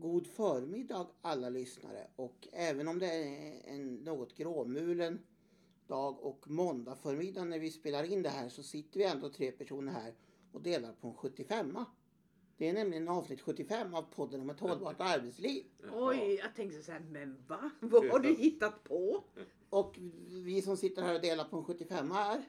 God förmiddag alla lyssnare och även om det är en något gråmulen dag och måndag förmiddag när vi spelar in det här så sitter vi ändå tre personer här och delar på en 75 Det är nämligen avsnitt 75 av podden om ett hållbart arbetsliv. Oj, jag tänkte så här, men va? Vad har du hittat på? Och vi som sitter här och delar på en 75 är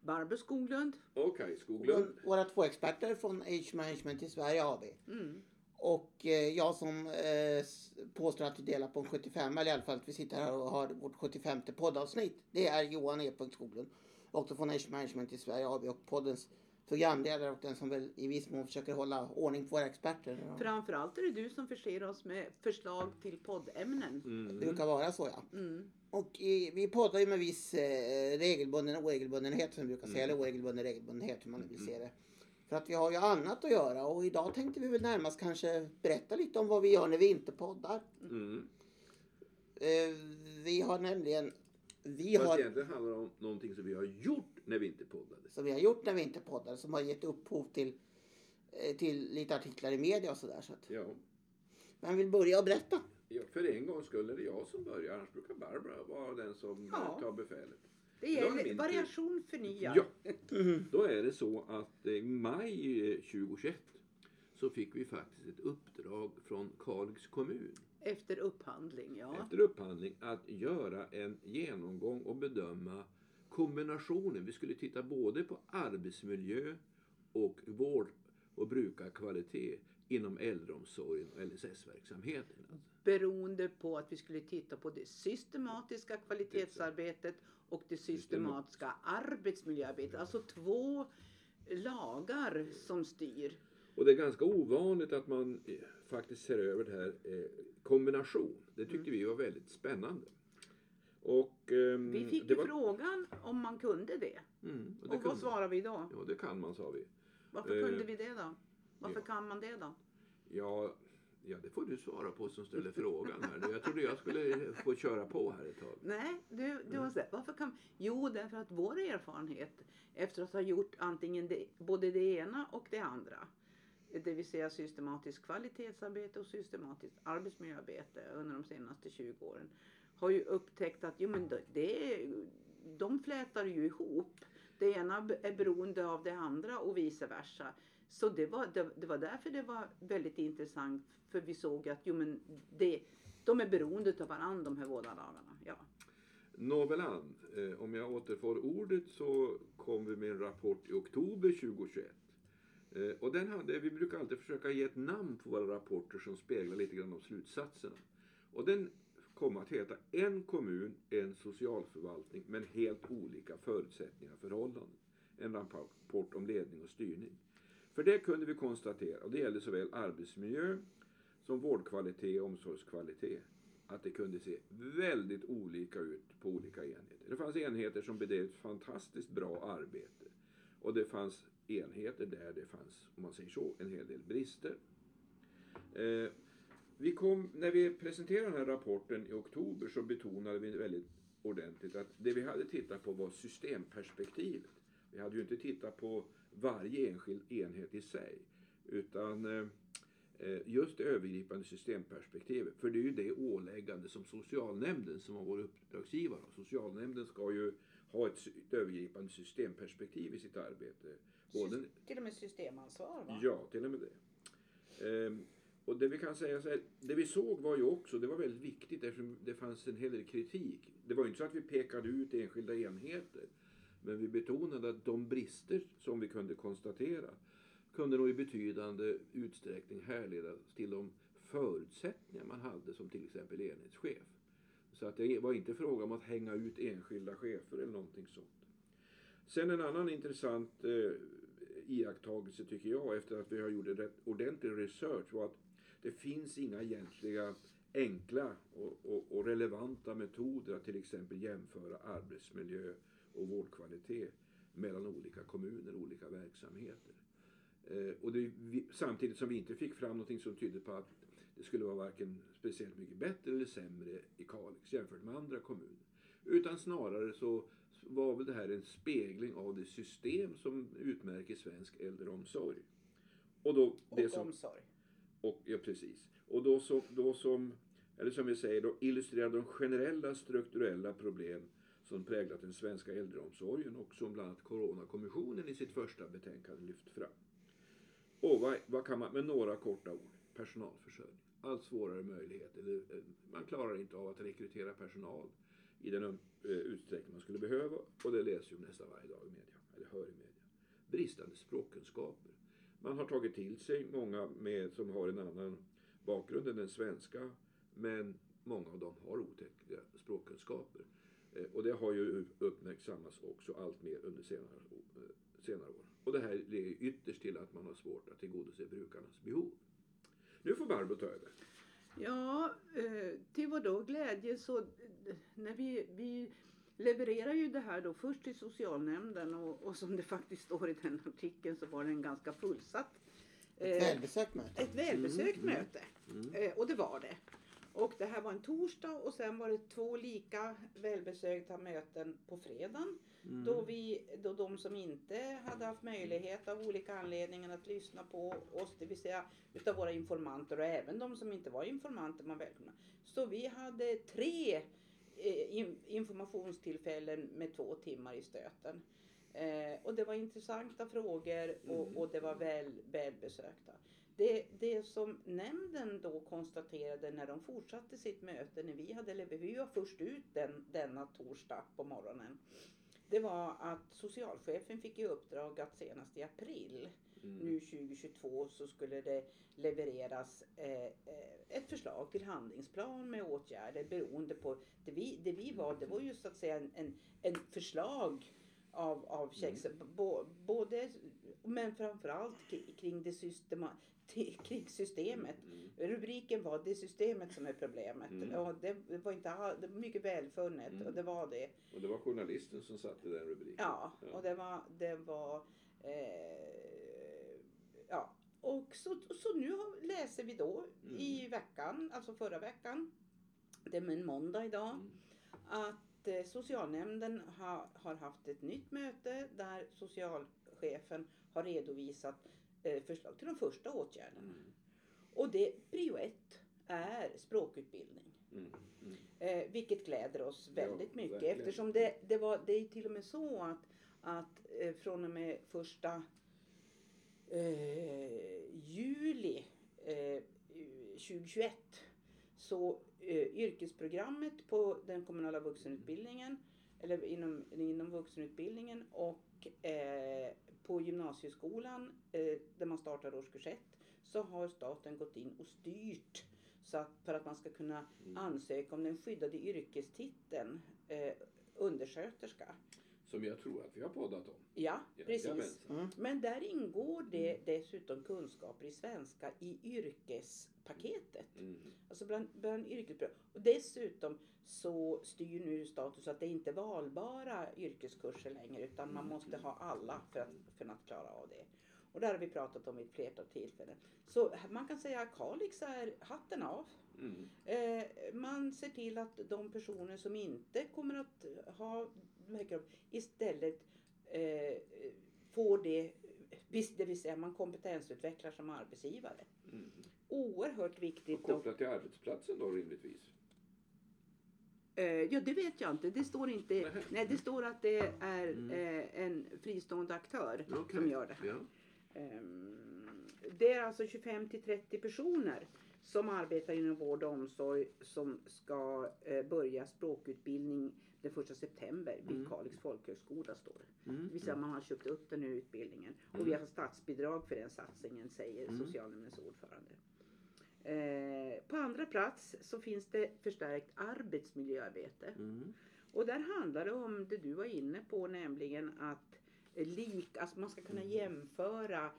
Barbro Skoglund. Okej, Skoglund. våra två experter från Age Management i Sverige AB. Mm. Och eh, jag som eh, påstår att vi delar på en 75 eller i alla fall att vi sitter här och har vårt 75 poddavsnitt. Det är Johan E. Skoglund. Också från Age Management i Sverige AB och poddens programledare och den som väl i viss mån försöker hålla ordning på våra experter. Framförallt är det du som förser oss med förslag till poddämnen. Det brukar vara så ja. Mm. Och i, vi poddar ju med viss eh, regelbunden och oregelbundenhet som vi brukar säga. Eller oregelbunden regelbundenhet hur man nu vill se det. För att vi har ju annat att göra och idag tänkte vi väl närmast kanske berätta lite om vad vi gör när vi inte poddar. Mm. Eh, vi har nämligen, vi Fast har, egentligen handlar det om någonting som vi har gjort när vi inte poddade. som vi har gjort när vi inte poddar som har gett upphov till, eh, till lite artiklar i media och sådär. Så att, Ja. men vill börja och berätta. ja, för en gång skulle det jag som börjar. Annars brukar Barbara vara den som Ja. tar befälet. Det är är min tur. variation förnyad. Ja, då är det så att i maj eh, 2021 så fick vi faktiskt ett uppdrag från Kalix kommun Efter upphandling, ja. efter upphandling att göra en genomgång och bedöma kombinationen. Vi skulle titta både på arbetsmiljö och vård och brukarkvalitet inom äldreomsorgen och LSS-verksamheten. Beroende på att vi skulle titta på det systematiska kvalitetsarbetet och det systematiska arbetsmiljöarbetet. Alltså två lagar som styr. Och det är ganska ovanligt att man eh, faktiskt ser över det här eh, kombination. Det tyckte vi var väldigt spännande. Och, ehm, Vi fick ju frågan om man kunde det. Mm, och det Och vad kunde- svarade vi då? Ja, det kan man sa vi. Varför Eh, kunde vi det då? Varför ja. kan man det då? Ja, ja, det får du svara på som ställer frågan här. Jag trodde jag skulle få köra på här ett tag. Nej, du, du var så varför kan... Jo, därför att vår erfarenhet efter att ha gjort antingen det, både det ena och det andra. Det vill säga systematiskt kvalitetsarbete och systematiskt arbetsmiljöarbete under de senaste 20 åren. Har ju upptäckt att jo, men det- de flätar ju ihop. Det ena är beroende av det andra och vice versa. Så det var, det, det var därför det var väldigt intressant. För vi såg att jo, men det, de är beroende av varandra de här båda lagarna. Ja. Nåvälan, eh, om jag återfår ordet så kom vi med en rapport i oktober 2021. Eh, och den hade, vi brukar alltid försöka ge ett namn på våra rapporter som speglar lite grann av slutsatserna. Och den kom att heta En kommun, en socialförvaltning men helt olika förutsättningar och förhållanden. En rapport om ledning och styrning. För det kunde vi konstatera, och det gällde såväl arbetsmiljö som vårdkvalitet och omsorgskvalitet, att det kunde se väldigt olika ut på olika enheter. Det fanns enheter som bedrev ett fantastiskt bra arbete och det fanns enheter där det fanns, om man säger så, en hel del brister. Eh, vi kom, när vi presenterade den här rapporten i oktober så betonade vi väldigt ordentligt att det vi hade tittat på var systemperspektivet. Vi hade ju inte tittat på varje enskild enhet i sig utan eh, eh, just det övergripande systemperspektivet. För det är ju det åläggande som socialnämnden som har vår uppdragsgivare. Socialnämnden ska ju ha ett, ett övergripande systemperspektiv i sitt arbete. Både, Till och med systemansvar va? Ja, till och med det. Ehm, och det vi kan säga så här, det vi såg var ju också, det var väldigt viktigt eftersom det fanns en hel del kritik. Det var ju inte så att vi pekade ut enskilda enheter. Men vi betonade att de brister som vi kunde konstatera kunde nog i betydande utsträckning härledas till de förutsättningar man hade som till exempel enhetschef. Så att det var inte fråga om att hänga ut enskilda chefer eller någonting sånt. Sen en annan intressant eh, iakttagelse tycker jag efter att vi har gjort en rätt ordentlig research var att det finns inga egentliga enkla och, och, och relevanta metoder att till exempel jämföra arbetsmiljö och vårdkvalitet mellan olika kommuner och olika verksamheter. Eh, och det, vi, samtidigt som vi inte fick fram någonting som tydde på att det skulle vara varken speciellt mycket bättre eller sämre i Kalix jämfört med andra kommuner. Utan snarare så var väl det här en spegling av det system som utmärker svensk äldreomsorg. Och, då, det Och som, omsorg. Och, ja, precis. Och då, så, då som, eller som vi säger, då illustrerar de generella strukturella problem som präglat den svenska äldreomsorgen och som bland annat Coronakommissionen i sitt första betänkande lyft fram. Och vad, vad kan man, med några korta ord, personalförsörjning. Allt svårare möjligheter. Eller, eh, Man klarar inte av att rekrytera personal i den eh, utsträckning man skulle behöva och det läser ju nästan varje dag i media, eller hör i media. Bristande språkkunskaper. Man har tagit till sig många med, som har en annan bakgrund än den svenska men många av dem har otäcka språkkunskaper. Eh, Och det har ju uppmärksammats också allt mer under senare, senare år. Och det här leder ytterst till att man har svårt att tillgodose brukarnas behov. Nu får Barbro ta över. Ja, eh, till vår då glädje så eh, när vi, vi levererar ju det här då först till socialnämnden och, och som det faktiskt står i den artikeln så var den ganska fullsatt. Ett välbesökt möte. ett välbesökt Mm, möte. Mm. Och det var det. Och det här var en torsdag och sen var det två lika välbesökta möten på fredagen. Mm. Då, vi, då de som inte hade haft möjlighet av olika anledningar att lyssna på oss, det vill säga utav våra informanter och även de som inte var informanter var välkomna. Så vi hade tre eh, in, informationstillfällen med två timmar i stöten. Eh, och det var intressanta frågor och, Mm. och det var väl, välbesökta. Det, det som nämnden då konstaterade när de fortsatte sitt möte, när vi hade levererat, vi var först ut den, denna torsdag på morgonen. Det var att socialchefen fick i uppdrag att senast i april Mm. nu 2022 så skulle det levereras eh, ett förslag till handlingsplan med åtgärder beroende på det vi, det vi var. Det var ju så att säga en, en, en förslag av, av bo, både, men framförallt kri- kring det systema, kring systemet. Mm. Rubriken var det systemet som är problemet. Mm. Och det var inte all, det var mycket välfunnet Mm. och det var det. Och det var journalisten som satte den rubriken. Ja, och det var, det var eh, ja. Och så, så nu läser vi då Mm. i veckan, alltså förra veckan, det är en måndag idag, Mm. att eh, socialnämnden ha, har haft ett nytt möte där socialchefen har redovisat eh, förslag till de första åtgärderna. Mm. Och det, prio ett, är språkutbildning. Mm. Mm. Eh, vilket gläder oss Ja, väldigt mycket verkligen. eftersom det, det, var, det är till och med så att, att eh, från och med första juli eh, 2021 så yrkesprogrammet på den kommunala vuxenutbildningen eller inom, inom vuxenutbildningen och eh, på gymnasieskolan eh, där man startar årskurs 1 så har staten gått in och styrt så att för att man ska kunna Mm. ansöka om den skyddade yrkestiteln eh, undersköterska. Som jag tror att vi har poddat om. Ja, precis. Mm. Men där ingår det dessutom kunskaper i svenska i yrkespaketet. Mm. Alltså bland, bland yrkesprogram. Och dessutom så styr nu status att det inte är valbara yrkeskurser längre utan man måste ha alla för att kunna klara av det. Och det har vi pratat om vid ett flertal tillfällen. Så man kan säga att Kalix är hatten av. Mm. Eh, man ser till att de personer som inte kommer att ha de kraven istället eh, får det, det vill säga man kompetensutvecklar som arbetsgivare. Mm. Oerhört viktigt. Och kopplat till arbetsplatsen då rimligtvis. Eh, ja, det vet jag inte. Det står inte. Nähä. Nej, det står att det är Mm. eh, en fristående aktör Okej. som gör det här. Ja. Ehm, Det är alltså 25 till 30 personer som arbetar inom vård och omsorg som ska eh, börja språkutbildning den 1 september vid Mm. Kalix folkhögskola står det. Mm. Det vill säga man har köpt upp den här utbildningen och Mm. vi har statsbidrag för den satsningen säger Mm. socialnämndens ordförande. Eh, på andra plats så finns det förstärkt arbetsmiljöarbete. Mm. Och där handlar det om det du var inne på, nämligen att eh, lik, alltså man ska kunna Mm. jämföra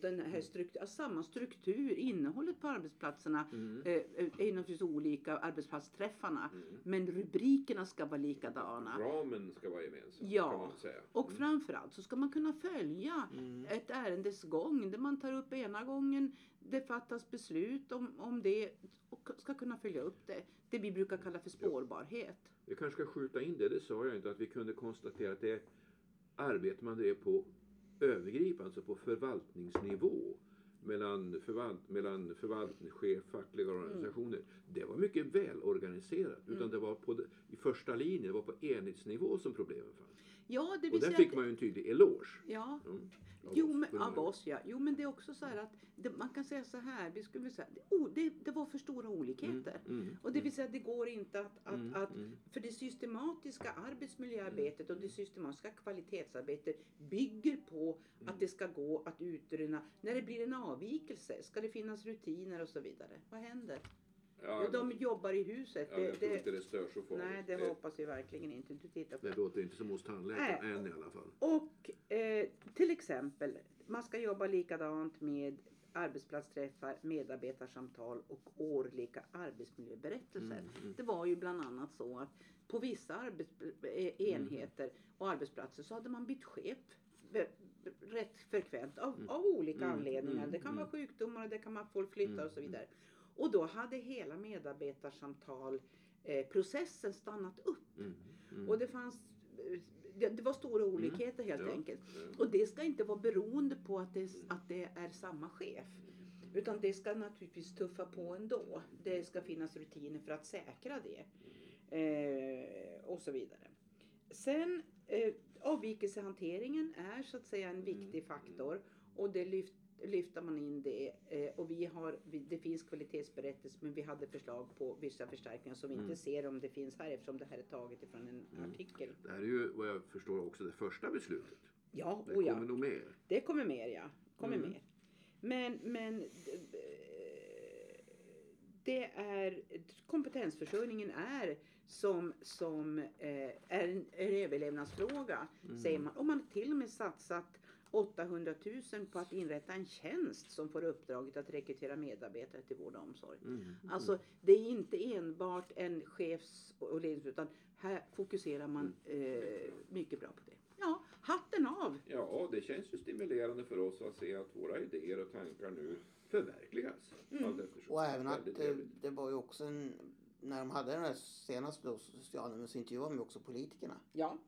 den här struktur, alltså samma struktur, innehållet på arbetsplatserna Mm. eh, eh, är naturligtvis olika, arbetsplatsträffarna. Mm. Men rubrikerna ska vara likadana. Ramen ska vara gemensam Ja. kan man säga. Och Mm. framförallt så ska man kunna följa Mm. ett ärendes gång där man tar upp ena gången det fattas beslut om, om det och ska kunna följa upp det. Det vi brukar kalla för spårbarhet. Vi kanske ska skjuta in det, det sa jag inte, att vi kunde konstatera att det arbete man drev på övergripande, alltså på förvaltningsnivå, mellan, förvalt, mellan förvaltningschef, fackliga Mm. organisationer. Det var mycket välorganiserat. Utan det var på, i första linjen, det var på enhetsnivå som problemen fanns. Ja, det Och där fick man ju en tydlig eloge. Ja, Mm, av Jo, oss, men, av oss ja. Jo, men det är också så här att det, man kan säga så här. Vi skulle säga, det, oh, det, det var för stora olikheter. Mm, Och det vill säga, det går inte att, att, Mm, att mm. för det systematiska arbetsmiljöarbetet och det systematiska kvalitetsarbetet bygger på Mm. att det ska gå att utröna när det blir en avvikelse. Ska det finnas rutiner och så vidare? Vad händer? Ja, Jo, de jobbar i huset. ja, jag Det, tror inte det, stör så farligt. nej, det Eh, hoppas vi verkligen inte. Du tittar på det låter inte som hos tandläkaren än i alla fall. Och eh, till exempel, man ska jobba likadant med arbetsplatsträffar, medarbetarsamtal och årliga arbetsmiljöberättelser. Mm, mm. Det var ju bland annat så att på vissa arbets- eh, enheter och arbetsplatser så hade man bytt chef rätt frekvent av, av olika Mm, anledningar. mm, Det kan vara mm. sjukdomar, det kan vara att folk flyttar Mm, och så vidare. Och då hade hela medarbetarsamtal eh, stannat upp. Mm, mm. Och det fanns eh, det, det var stora olikheter helt Ja. enkelt. Och det ska inte vara beroende på att det, att det är samma chef. Utan det ska naturligtvis tuffa på ändå. Det ska finnas rutiner för att säkra det. Eh, och så vidare. Sen eh, avvikelsehanteringen är så att säga en viktig faktor. Och det lyft, lyfter man in det. Eh, har, det finns kvalitetsberättelse men vi hade förslag på vissa förstärkningar som vi Mm. inte ser om det finns här eftersom det här är taget ifrån en Mm. artikel. Det här är ju vad jag förstår också det första beslutet. Ja, Det oh ja. kommer nog mer. Det kommer mer ja. Kommer Mm. mer. Men, men det är kompetensförsörjningen är som, som eh, är en, en överlevnadsfråga Mm. säger man. Och man har till och med satsat 800 000 på att inrätta en tjänst som får uppdraget att rekrytera medarbetare till vård och omsorg. Mm. Alltså det är inte enbart en chefs och lednings utan här fokuserar man eh, mycket bra på det. Ja, hatten av! Ja, det känns ju stimulerande för oss att se att våra idéer och tankar nu förverkligas. Mm. Och även att det, det var ju också en, när de hade den här senaste då, socialnämnden så intervjuade de ju också politikerna. Ja,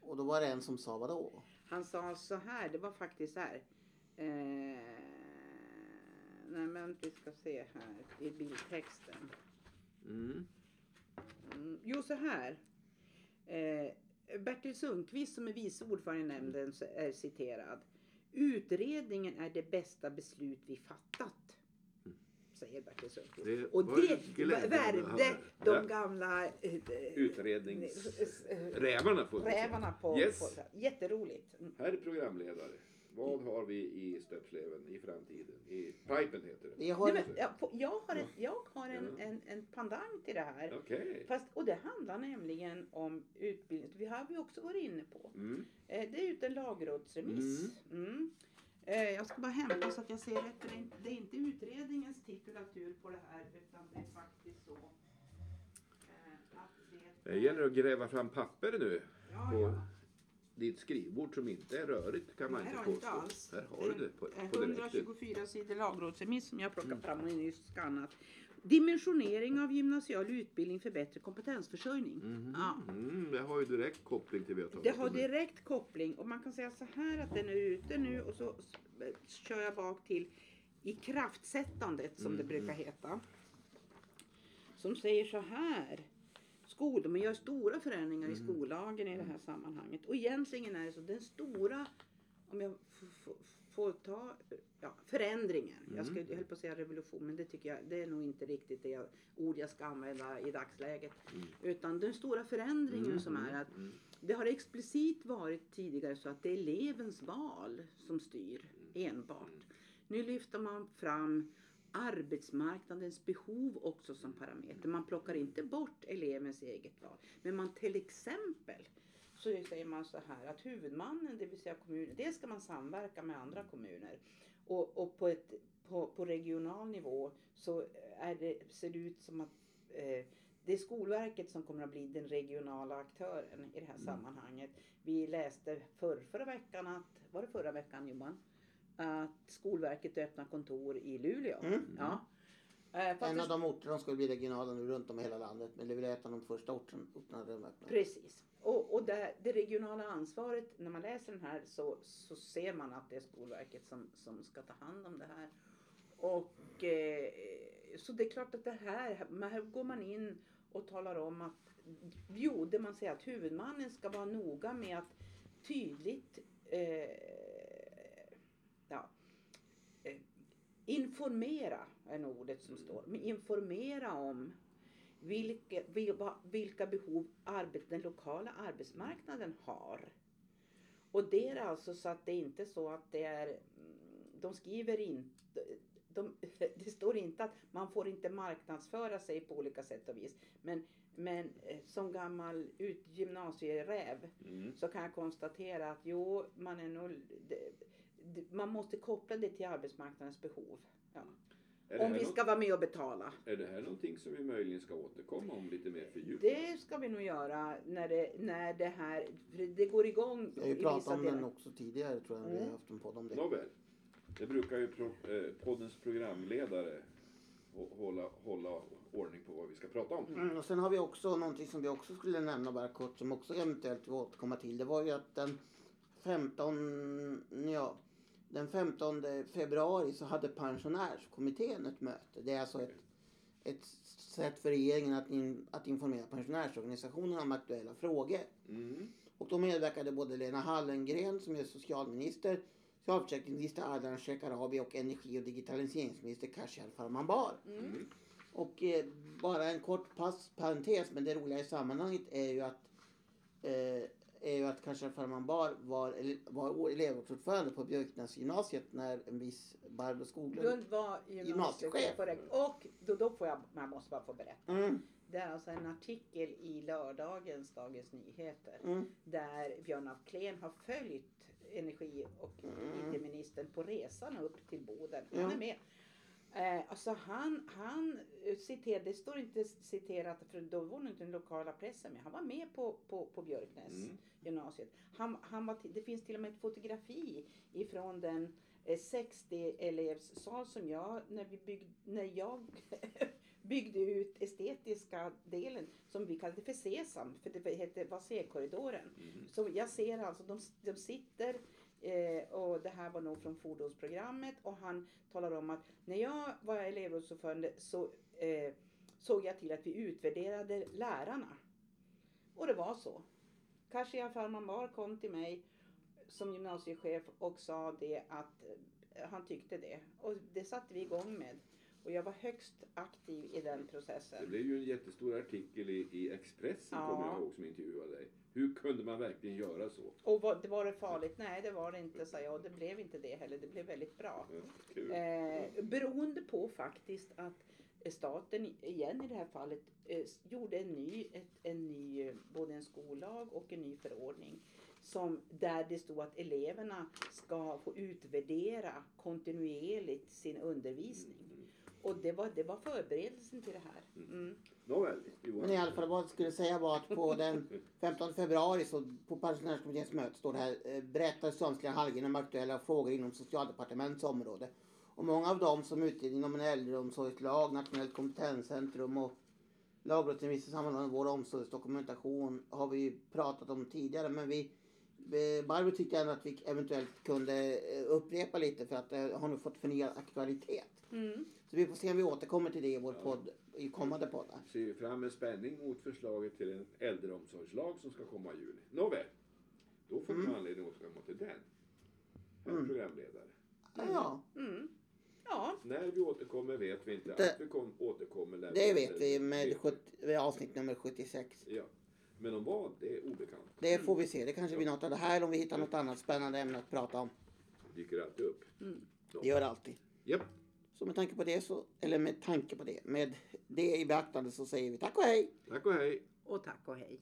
Och då var det en som sa vadå? Han sa så här, det var faktiskt så här. Eh, nej men vi ska se här i bildtexten. Mm. Mm, jo så här. Eh, Bertil Sundqvist som är vice ordförande i nämnden är citerad. Utredningen är det bästa beslut vi fattat. Säger Bertil Sundqvist. Det Och det värvde de gamla eh, Utrednings... eh, Rävarna på, Yes. på Jätteroligt. Mm. Herr programledare, vad har vi i stöpsleven i framtiden? I pipen heter det. Vi har, Nej, men, jag, jag har, ett, jag har en, Ja. en, en pendang till det här. Okej. Fast, och det handlar nämligen om utbildning. Vi har vi också varit inne på. Mm. Eh, det är ute en lagrådsremiss. Mm. Eh, jag ska bara hämta så att jag ser rätt. Det är inte, utredningens titulatur på det här utan det är faktiskt så. eh, att det, Det gäller att gräva fram papper nu ja, på ja. ditt skrivbord som inte är rörigt kan man inte jag inte påstå. alls. Här har du det på, på direkt. 124 sidor lagrådsremiss som jag plockade Mm. fram och nyss skannat. Dimensionering av gymnasial utbildning för bättre kompetensförsörjning. Mhm. Ja. Mm, det har ju direkt koppling till tagit Det har direkt koppling och man kan säga så här att den är ute nu och så s- kör jag bak till ikraftsättandet som det Mm, brukar heta. Som säger så här. Skol, de gör stora förändringar i Mm. skollagen i det här sammanhanget. Och egentligen är det så, den stora, om jag får ta ja, förändringen. Jag, Mm. skulle, jag höll på att säga revolution, men det tycker jag, det är nog inte riktigt det jag, ord jag ska använda i dagsläget. Mm. Utan den stora förändringen Mm, som är mm, att mm. det har explicit varit tidigare så att det är elevens val som styr enbart. Nu lyfter man fram arbetsmarknadens behov också som parameter. Man plockar inte bort elevens eget val. Men man till exempel så säger man så här att huvudmannen, det vill säga kommunen, det ska man samverka med andra kommuner. Och, och på, ett, på, på regional nivå så är det, ser det ut som att eh, det är Skolverket som kommer att bli den regionala aktören i det här sammanhanget. Vi läste för, förra veckan att, var det förra veckan Johan? Att Skolverket öppnar kontor i Luleå. Mm. Ja. Eh, En av de orter som skulle bli regionala nu runt om i hela landet. Men det blir ett av de första orterna orterna de öppnar. Precis. Och, och det, det regionala ansvaret, när man läser den här så, så ser man att det är Skolverket som, som ska ta hand om det här. Och eh, så det är klart att det här, men här går man in och talar om att jo, det man säger att huvudmannen ska vara noga med att tydligt eh, ja, eh, informera är nog ordet som står. Men informera om vilka, vilka, behov arbet, den lokala arbetsmarknaden har. Och det är alltså så att det är inte så att det är, mm, de skriver inte, de, det står inte att man får inte marknadsföra sig på olika sätt och vis. Men, men eh, som gammal ut, gymnasieräv Mm. så kan jag konstatera att jo, man är nog, man måste koppla det till arbetsmarknadens behov. Ja. Om vi ska vara med och betala. är det här någonting som vi möjligen ska återkomma om lite mer fördjupat? Det ska vi nog göra när det, när det här, för det går igång Vi har ju i pratat om den delar. också tidigare tror jag. Vi Mm. har haft en podd om det. Nåväl, det brukar ju pro, eh, poddens programledare hå- hålla, hålla ordning på vad vi ska prata om. Mm, och sen har vi också någonting som vi också skulle nämna bara kort som också eventuellt vi återkomma till. Det var ju att den 15, ja, den 15 februari så hade pensionärskommittén ett möte. Det är alltså ett, ett sätt för regeringen att, in, att informera pensionärsorganisationerna om aktuella frågor. Mm. Och då medverkade både Lena Hallengren som är socialminister, socialförsäkringsminister Ardalan Shekarabi och energi och digitaliseringsminister Khashayar Farmanbar. Mm. Och eh, bara en kort pass, parentes, men det roliga i sammanhanget är ju att eh, är ju att Khashayar Farmanbar var, var elevrådsordförande på Björknäsgymnasiet när en viss Barbro Skoglund... Lund var Gymnasiechef. Korrekt. Och då, då får jag, man måste bara få berätta. Mm, Det är alltså en artikel i lördagens Dagens Nyheter. mm, Där Björn af Kleen har följt energi och Mm. IT-ministern på resan upp till Boden. Han är med. Eh, alltså han, han citerar, det står inte citerat för då var nog inte den lokala pressen med. Han var med på, på, på Björknäs Mm. gymnasiet. Han, han var, det finns till och med ett fotografi ifrån den eh, 60 elevssal som jag, när, vi bygg, när jag byggde ut estetiska delen som vi kallade för Sesam, för det hette var C-korridoren. Mm. Så jag ser alltså, de, de sitter eh, och det här var nog från fordonsprogrammet och han talar om att när jag var elevrådsordförande så eh, såg jag till att vi utvärderade lärarna. Och det var så. Khashayar Farmanbar kom till mig som gymnasiechef och sa det att eh, han tyckte det. Och det satte vi igång med. Och jag var högst aktiv i den Det processen. blev ju en jättestor artikel i, i Expressen Ja. kommer jag ihåg som intervjuade dig. Hur kunde man verkligen göra så? Och var, det var det farligt? Nej, det var det inte, sa jag. Och det blev inte det heller. Det blev väldigt bra. Ja. Eh, beroende på faktiskt att staten igen i det här fallet eh, gjorde en ny, ett, en ny, både en skollag och en ny förordning. Som, där det stod att eleverna ska få utvärdera kontinuerligt sin undervisning. Mm. Och det var, det var förberedelsen till det här. Mm. Nåväl, Johan. Men i alla fall vad jag skulle säga var att på den 15 februari så på pensionärskommitténs möte står det här eh, berättar Svenska Hallgren om aktuella frågor inom socialdepartementets område. Och många av dem som utreder inom en äldreomsorgslag, nationellt kompetenscentrum och lagrådsremiss i samband med vår omsorgsdokumentation har vi ju pratat om tidigare men vi Barbro tyckte ändå att vi eventuellt kunde eh, upprepa lite för att det har nu fått förnyad aktualitet. Mm. Så vi får se om vi återkommer till det i vår Ja. podd, i kommande poddar. Ser fram med spänning mot förslaget till en äldreomsorgslag som ska komma i juni. Nåväl, då får vi Mm. anledning att återkomma till den. Herr Mm. programledare. Ja. Mm. Ja, När vi återkommer vet vi inte. Det- att vi kom, återkommer Det vi vet vi med veta. 70, med avsnitt nummer 76. Ja. Men om vad, det är obekant. Det får vi se. Det kanske blir något av det här eller om vi hittar något annat spännande ämne att prata om. Det dyker alltid upp. Mm. Det gör det alltid. Japp. Så med tanke på det så, eller med tanke på det, med det i beaktande så säger vi tack och hej! Tack och hej. och tack och hej.